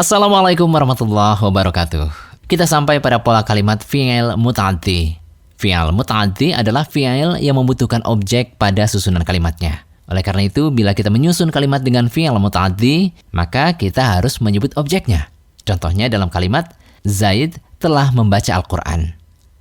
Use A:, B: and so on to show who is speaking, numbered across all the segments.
A: Assalamualaikum warahmatullahi wabarakatuh. Kita sampai pada pola kalimat fi'il muta'addi. Fi'il muta'addi adalah fi'il yang membutuhkan objek pada susunan kalimatnya. Oleh karena itu, bila kita menyusun kalimat dengan fi'il muta'addi, maka kita harus menyebut objeknya. Contohnya dalam kalimat Zaid telah membaca Al-Qur'an.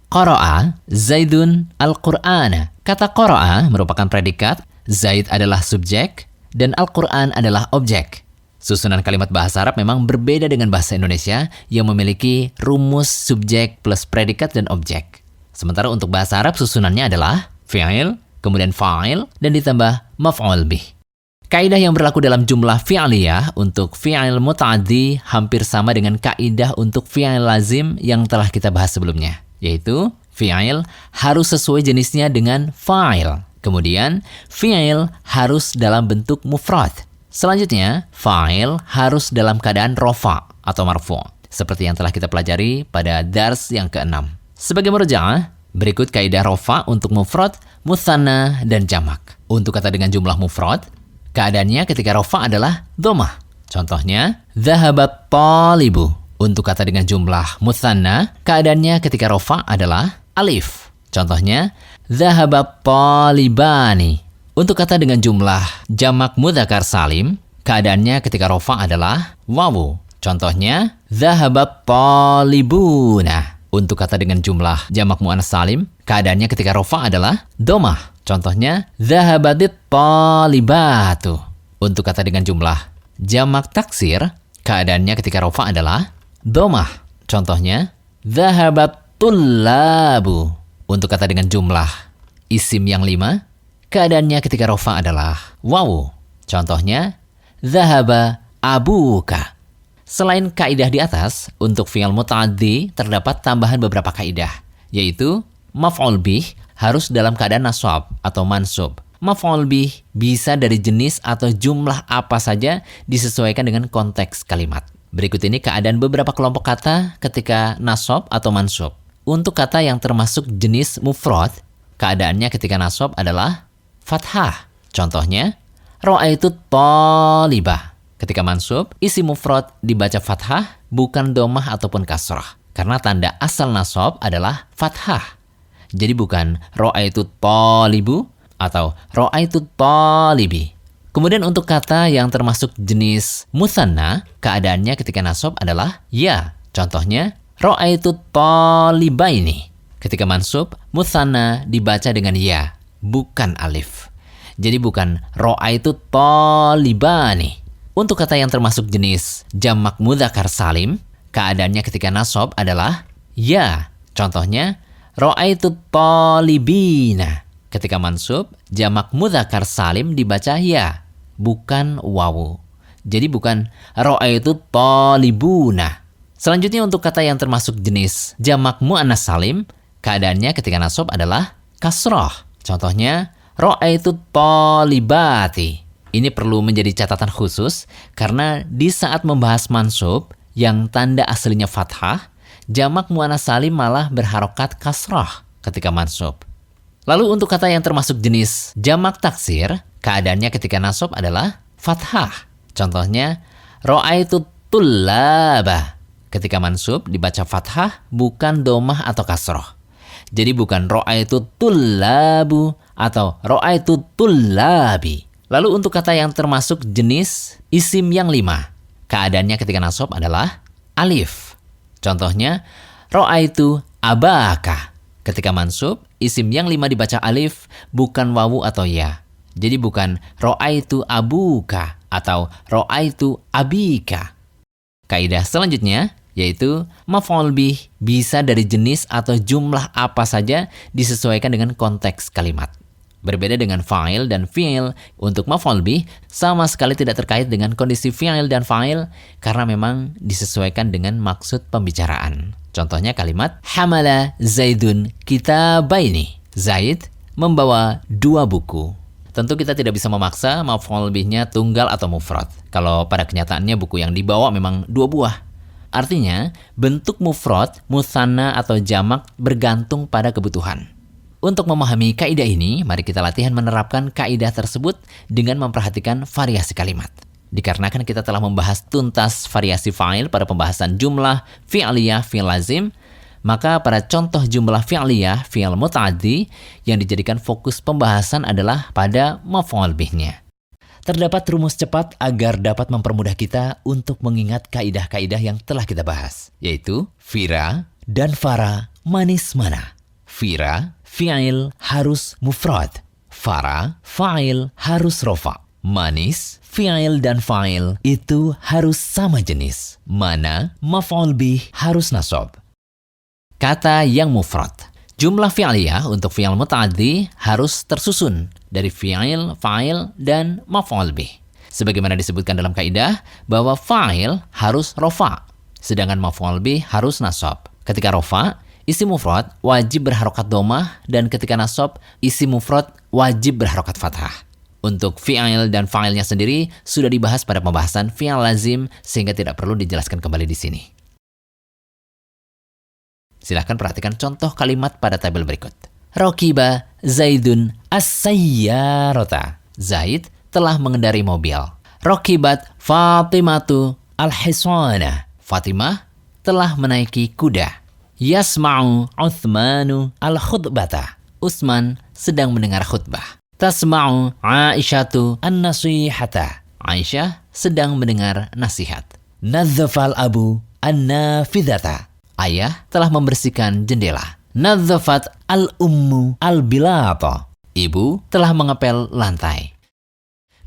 A: Qara'a Zaidun Al-Qur'ana. Kata qara'a merupakan predikat, Zaid adalah subjek, dan Al-Qur'an adalah objek. Susunan kalimat bahasa Arab memang berbeda dengan bahasa Indonesia yang memiliki rumus subjek plus predikat dan objek. Sementara untuk bahasa Arab susunannya adalah fi'il, kemudian fa'il, dan ditambah maf'ul bih. Kaidah yang berlaku dalam jumlah fi'liyah untuk fi'il muta'addi hampir sama dengan kaidah untuk fi'il lazim yang telah kita bahas sebelumnya, yaitu fi'il harus sesuai jenisnya dengan fa'il. Kemudian, fi'il harus dalam bentuk mufrad. Selanjutnya, fa'il harus dalam keadaan rofa atau marfu, seperti yang telah kita pelajari pada dars yang keenam. Sebagai merujaah, berikut kaidah rofa untuk mufrad, musanna, dan jamak. Untuk kata dengan jumlah mufrad, keadaannya ketika rofa adalah domah. Contohnya, zahabat talibu. Untuk kata dengan jumlah musanna, keadaannya ketika rofa adalah alif. Contohnya, zahabat talibani. Untuk kata dengan jumlah jamak mudzakkar salim, keadaannya ketika rofa adalah wawu. Contohnya, zahabat talibuna. Untuk kata dengan jumlah jamak muannas salim, keadaannya ketika rofa adalah domah. Contohnya, zahabatit talibatu. Untuk kata dengan jumlah jamak taksir, keadaannya ketika rofa adalah domah. Contohnya, zahabat tullabu. Untuk kata dengan jumlah isim yang lima, Keadaannya ketika rofa adalah wawu. Contohnya, zahaba abuka. Selain kaidah di atas, untuk fi'il muta'addi terdapat tambahan beberapa kaidah, yaitu maf'ul bih harus dalam keadaan nasab atau mansub. Maf'ul bih bisa dari jenis atau jumlah apa saja disesuaikan dengan konteks kalimat. Berikut ini keadaan beberapa kelompok kata ketika nasab atau mansub. Untuk kata yang termasuk jenis mufrad, keadaannya ketika nasab adalah fathah. Contohnya, ro'aitu talibah. Ketika mansub, isi mufrad dibaca fathah, bukan domah ataupun kasrah. Karena tanda asal nasab adalah fathah. Jadi bukan ro'aitu talibu atau ro'aitu talibi. Kemudian untuk kata yang termasuk jenis musanna, keadaannya ketika nasab adalah ya. Contohnya, ro'aitu talibaini. Ketika mansub, musanna dibaca dengan ya bukan alif. Jadi bukan ro'a itu tolibani. Untuk kata yang termasuk jenis jamak mudhakar salim, keadaannya ketika nasab adalah ya. Contohnya, ro'a itu tolibina. Ketika mansub, jamak mudhakar salim dibaca ya, bukan wawu. Jadi bukan ro'a itu tolibuna. Selanjutnya untuk kata yang termasuk jenis jamak mu'annas salim, keadaannya ketika nasab adalah kasroh. Contohnya, ro'aitu talibati. Ini perlu menjadi catatan khusus karena di saat membahas mansub yang tanda aslinya fathah, jamak muannas salim malah berharokat kasrah ketika mansub. Lalu untuk kata yang termasuk jenis jamak taksir, keadaannya ketika nasab adalah fathah. Contohnya, ro'aitu tullaba. Ketika mansub dibaca fathah bukan domah atau kasroh. Jadi bukan ro'a itu tullabu atau ro'a itu tullabi. Lalu untuk kata yang termasuk jenis isim yang lima, keadaannya ketika nasab adalah alif. Contohnya, ro'a itu abaka. Ketika mansub, isim yang lima dibaca alif, bukan wawu atau ya. Jadi bukan ro'a itu abuka atau ro'a itu abika. Kaidah selanjutnya, yaitu maf'ul bih bisa dari jenis atau jumlah apa saja disesuaikan dengan konteks kalimat. Berbeda dengan fa'il dan fi'il, untuk maf'ul bih sama sekali tidak terkait dengan kondisi fi'il dan fa'il karena memang disesuaikan dengan maksud pembicaraan. Contohnya kalimat hamala Zaidun kitabaini. Zaid membawa dua buku. Tentu kita tidak bisa memaksa maf'ul bihnya tunggal atau mufrad. Kalau pada kenyataannya buku yang dibawa memang dua buah. Artinya, bentuk mufrad, musanna atau jamak bergantung pada kebutuhan. Untuk memahami kaidah ini, mari kita latihan menerapkan kaidah tersebut dengan memperhatikan variasi kalimat. Dikarenakan kita telah membahas tuntas variasi fa'il pada pembahasan jumlah fi'liyah fi'il lazim, maka pada contoh jumlah fi'liyah fi'il muta'addi yang dijadikan fokus pembahasan adalah pada maf'ul bihnya. Terdapat rumus cepat agar dapat mempermudah kita untuk mengingat kaidah-kaidah yang telah kita bahas, yaitu fira dan fara manis mana. Fira, fi'il harus mufrad. Fara, fa'il harus rofa. Manis, fi'il dan fa'il itu harus sama jenis. Mana, maf'ul bih harus nasab. Kata yang mufrad. Jumlah fi'liyah untuk fi'il muta'addi harus tersusun dari fi'il, fa'il, dan maf'ul bih. Sebagaimana disebutkan dalam kaidah bahwa fa'il harus rofa, sedangkan maf'ul bih harus nasab. Ketika rofa, isi mufrad wajib berharokat domah dan ketika nasab, isi mufrad wajib berharokat fathah. Untuk fi'il dan fa'ilnya sendiri sudah dibahas pada pembahasan fi'il lazim sehingga tidak perlu dijelaskan kembali di sini. Silahkan perhatikan contoh kalimat pada tabel berikut. Rokiba Zaidun as-sayyarota. Zaid telah mengendari mobil. Rokibat Fatimatu al-hisana. Fatimah telah menaiki kuda. Yasma'u Uthmanu al-khutbata. Usman sedang mendengar khutbah. Tasma'u Aisyatu an-nasihata. Aisyah sedang mendengar nasihat. Nadzafal abu an-nafidhata. Ayah telah membersihkan jendela. Nadzafat al-ummu al-bilata. Ibu telah mengepel lantai.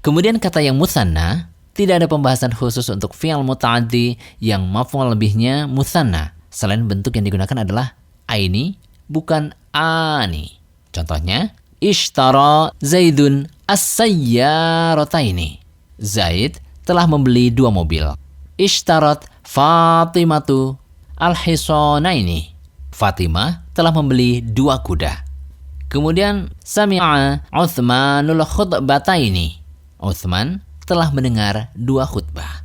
A: Kemudian kata yang musanna, tidak ada pembahasan khusus untuk fi'al muta'addi yang maf'ul lebihnya musanna. Selain bentuk yang digunakan adalah aini, bukan ani. Contohnya, ishtara Zaidun as-sayyarataini. Zaid telah membeli dua mobil. Ishtarat Fatimatu al-hisonaini. Fatimah telah membeli dua kuda. Kemudian sami'a Uthmanul khutbataini. Uthman telah mendengar dua khutbah.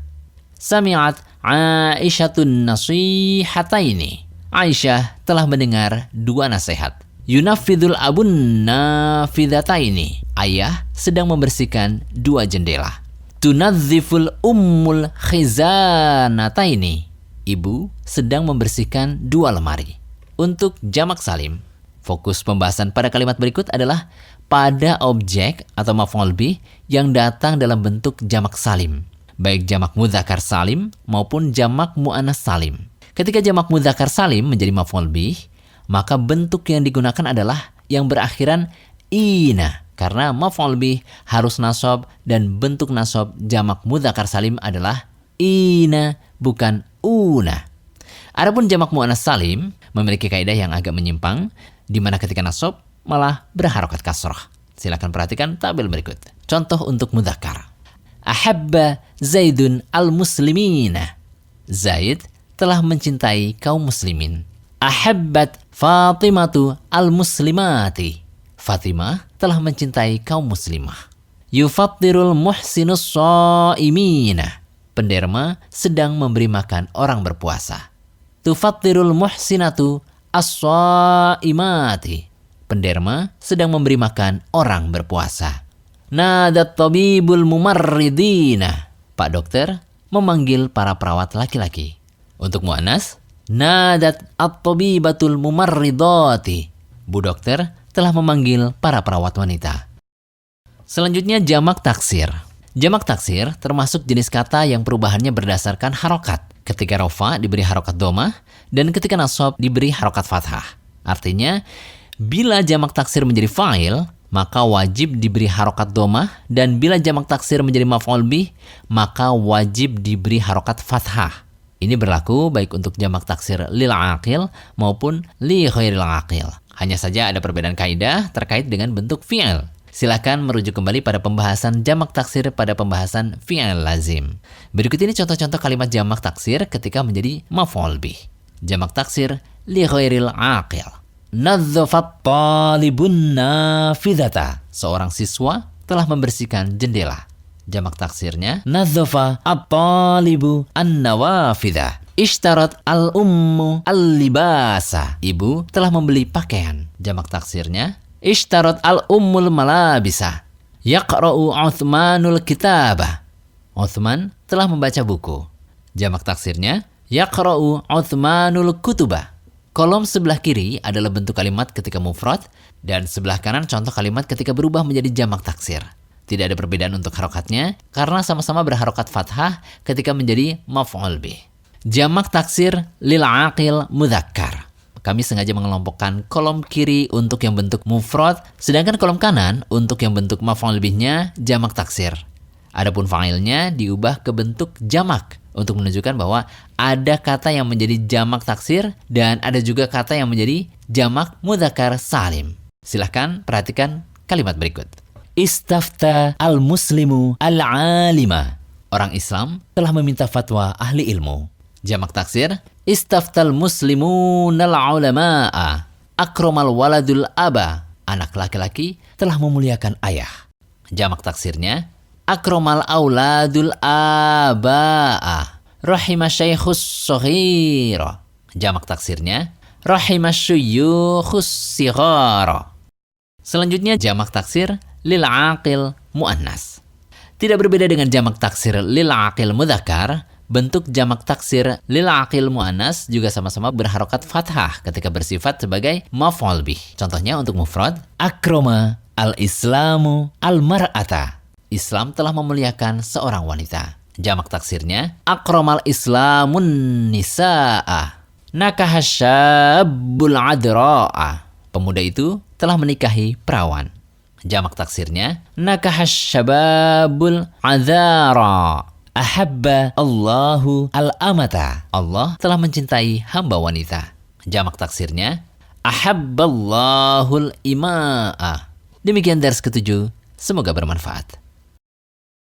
A: Sami'at Aisyatun nasihataini. Aisyah telah mendengar dua nasihat. Yunafidul abun nafidataini. Ayah sedang membersihkan dua jendela. Tunadziful ummul khizanataini ibu sedang membersihkan dua lemari. Untuk jamak salim, fokus pembahasan pada kalimat berikut adalah pada objek atau maf'ul bih yang datang dalam bentuk jamak salim, baik jamak mudzakkar salim maupun jamak muannas salim. Ketika jamak mudzakkar salim menjadi maf'ul bih, maka bentuk yang digunakan adalah yang berakhiran ina karena maf'ul bih harus nasab dan bentuk nasab jamak mudzakkar salim adalah ina bukan una. Adapun jamak muannas salim memiliki kaidah yang agak menyimpang di mana ketika nasab malah berharokat kasrah. Silakan perhatikan tabel berikut. Contoh untuk mudzakkar. Ahabba Zaidun al-muslimina. Zaid telah mencintai kaum muslimin. Ahabbat Fatimatu al-muslimati. Fatimah telah mencintai kaum muslimah. Yufattirul muhsinus imina penderma sedang memberi makan orang berpuasa. Tufattirul muhsinatu as imati. Penderma sedang memberi makan orang berpuasa. Nadat tabibul mumarridina. Pak dokter memanggil para perawat laki-laki. Untuk mu'anas, nadat at-tabibatul mumarridati. Bu dokter telah memanggil para perawat wanita. Selanjutnya jamak taksir. Jamak taksir termasuk jenis kata yang perubahannya berdasarkan harokat. Ketika rofa diberi harokat domah, dan ketika nasab diberi harokat fathah. Artinya, bila jamak taksir menjadi fa'il, maka wajib diberi harokat domah, dan bila jamak taksir menjadi maf'ul bih, maka wajib diberi harokat fathah. Ini berlaku baik untuk jamak taksir lil aqil maupun li khairil aqil. Hanya saja ada perbedaan kaidah terkait dengan bentuk fi'il. Silakan merujuk kembali pada pembahasan jamak taksir pada pembahasan fi'il lazim. Berikut ini contoh-contoh kalimat jamak taksir ketika menjadi maf'ul bih. Jamak taksir li ghairil aqil. Nadzafat talibun nafidhata. Seorang siswa telah membersihkan jendela. Jamak taksirnya nadzafa at-talibu an-nawafidha. Ishtarat al-ummu al-libasa. Ibu telah membeli pakaian. Jamak taksirnya Ishtarat al-ummul malabisa. Yaqra'u Uthmanul kitabah. Uthman telah membaca buku. Jamak taksirnya, Yaqra'u Uthmanul kutuba. Kolom sebelah kiri adalah bentuk kalimat ketika mufrad dan sebelah kanan contoh kalimat ketika berubah menjadi jamak taksir. Tidak ada perbedaan untuk harokatnya karena sama-sama berharokat fathah ketika menjadi maf'ul bih. Jamak taksir lil aqil mudzakkar. Kami sengaja mengelompokkan kolom kiri untuk yang bentuk mufrad, sedangkan kolom kanan untuk yang bentuk maf'ul bihnya jamak taksir. Adapun fa'ilnya diubah ke bentuk jamak untuk menunjukkan bahwa ada kata yang menjadi jamak taksir dan ada juga kata yang menjadi jamak mudzakkar salim. Silahkan perhatikan kalimat berikut. Istafta al-muslimu al-alima. Orang Islam telah meminta fatwa ahli ilmu. Jamak taksir, istaftal muslimun al-ulama'a. Akromal waladul aba. Anak laki-laki telah memuliakan ayah. Jamak taksirnya, akromal auladul aba'a. Rahimah syaikhus sohira. Jamak taksirnya, rahimah syuyukhus sighara. Selanjutnya jamak taksir lil aqil muannas. Tidak berbeda dengan jamak taksir lil aqil mudzakkar, bentuk jamak taksir lil aqil muannas juga sama-sama berharokat fathah ketika bersifat sebagai maf'ul bih. Contohnya untuk mufrad, akroma al-islamu al-mar'ata. Islam telah memuliakan seorang wanita. Jamak taksirnya, akramal islamun nisa'a. Nakahasyabul adra'a. Pemuda itu telah menikahi perawan. Jamak taksirnya, nakahasyababul adhara. Ahabba Allahu al-amata. Allah telah mencintai hamba wanita. Jamak taksirnya, ahabballahul ima'a. Demikian dari ketujuh. Semoga bermanfaat.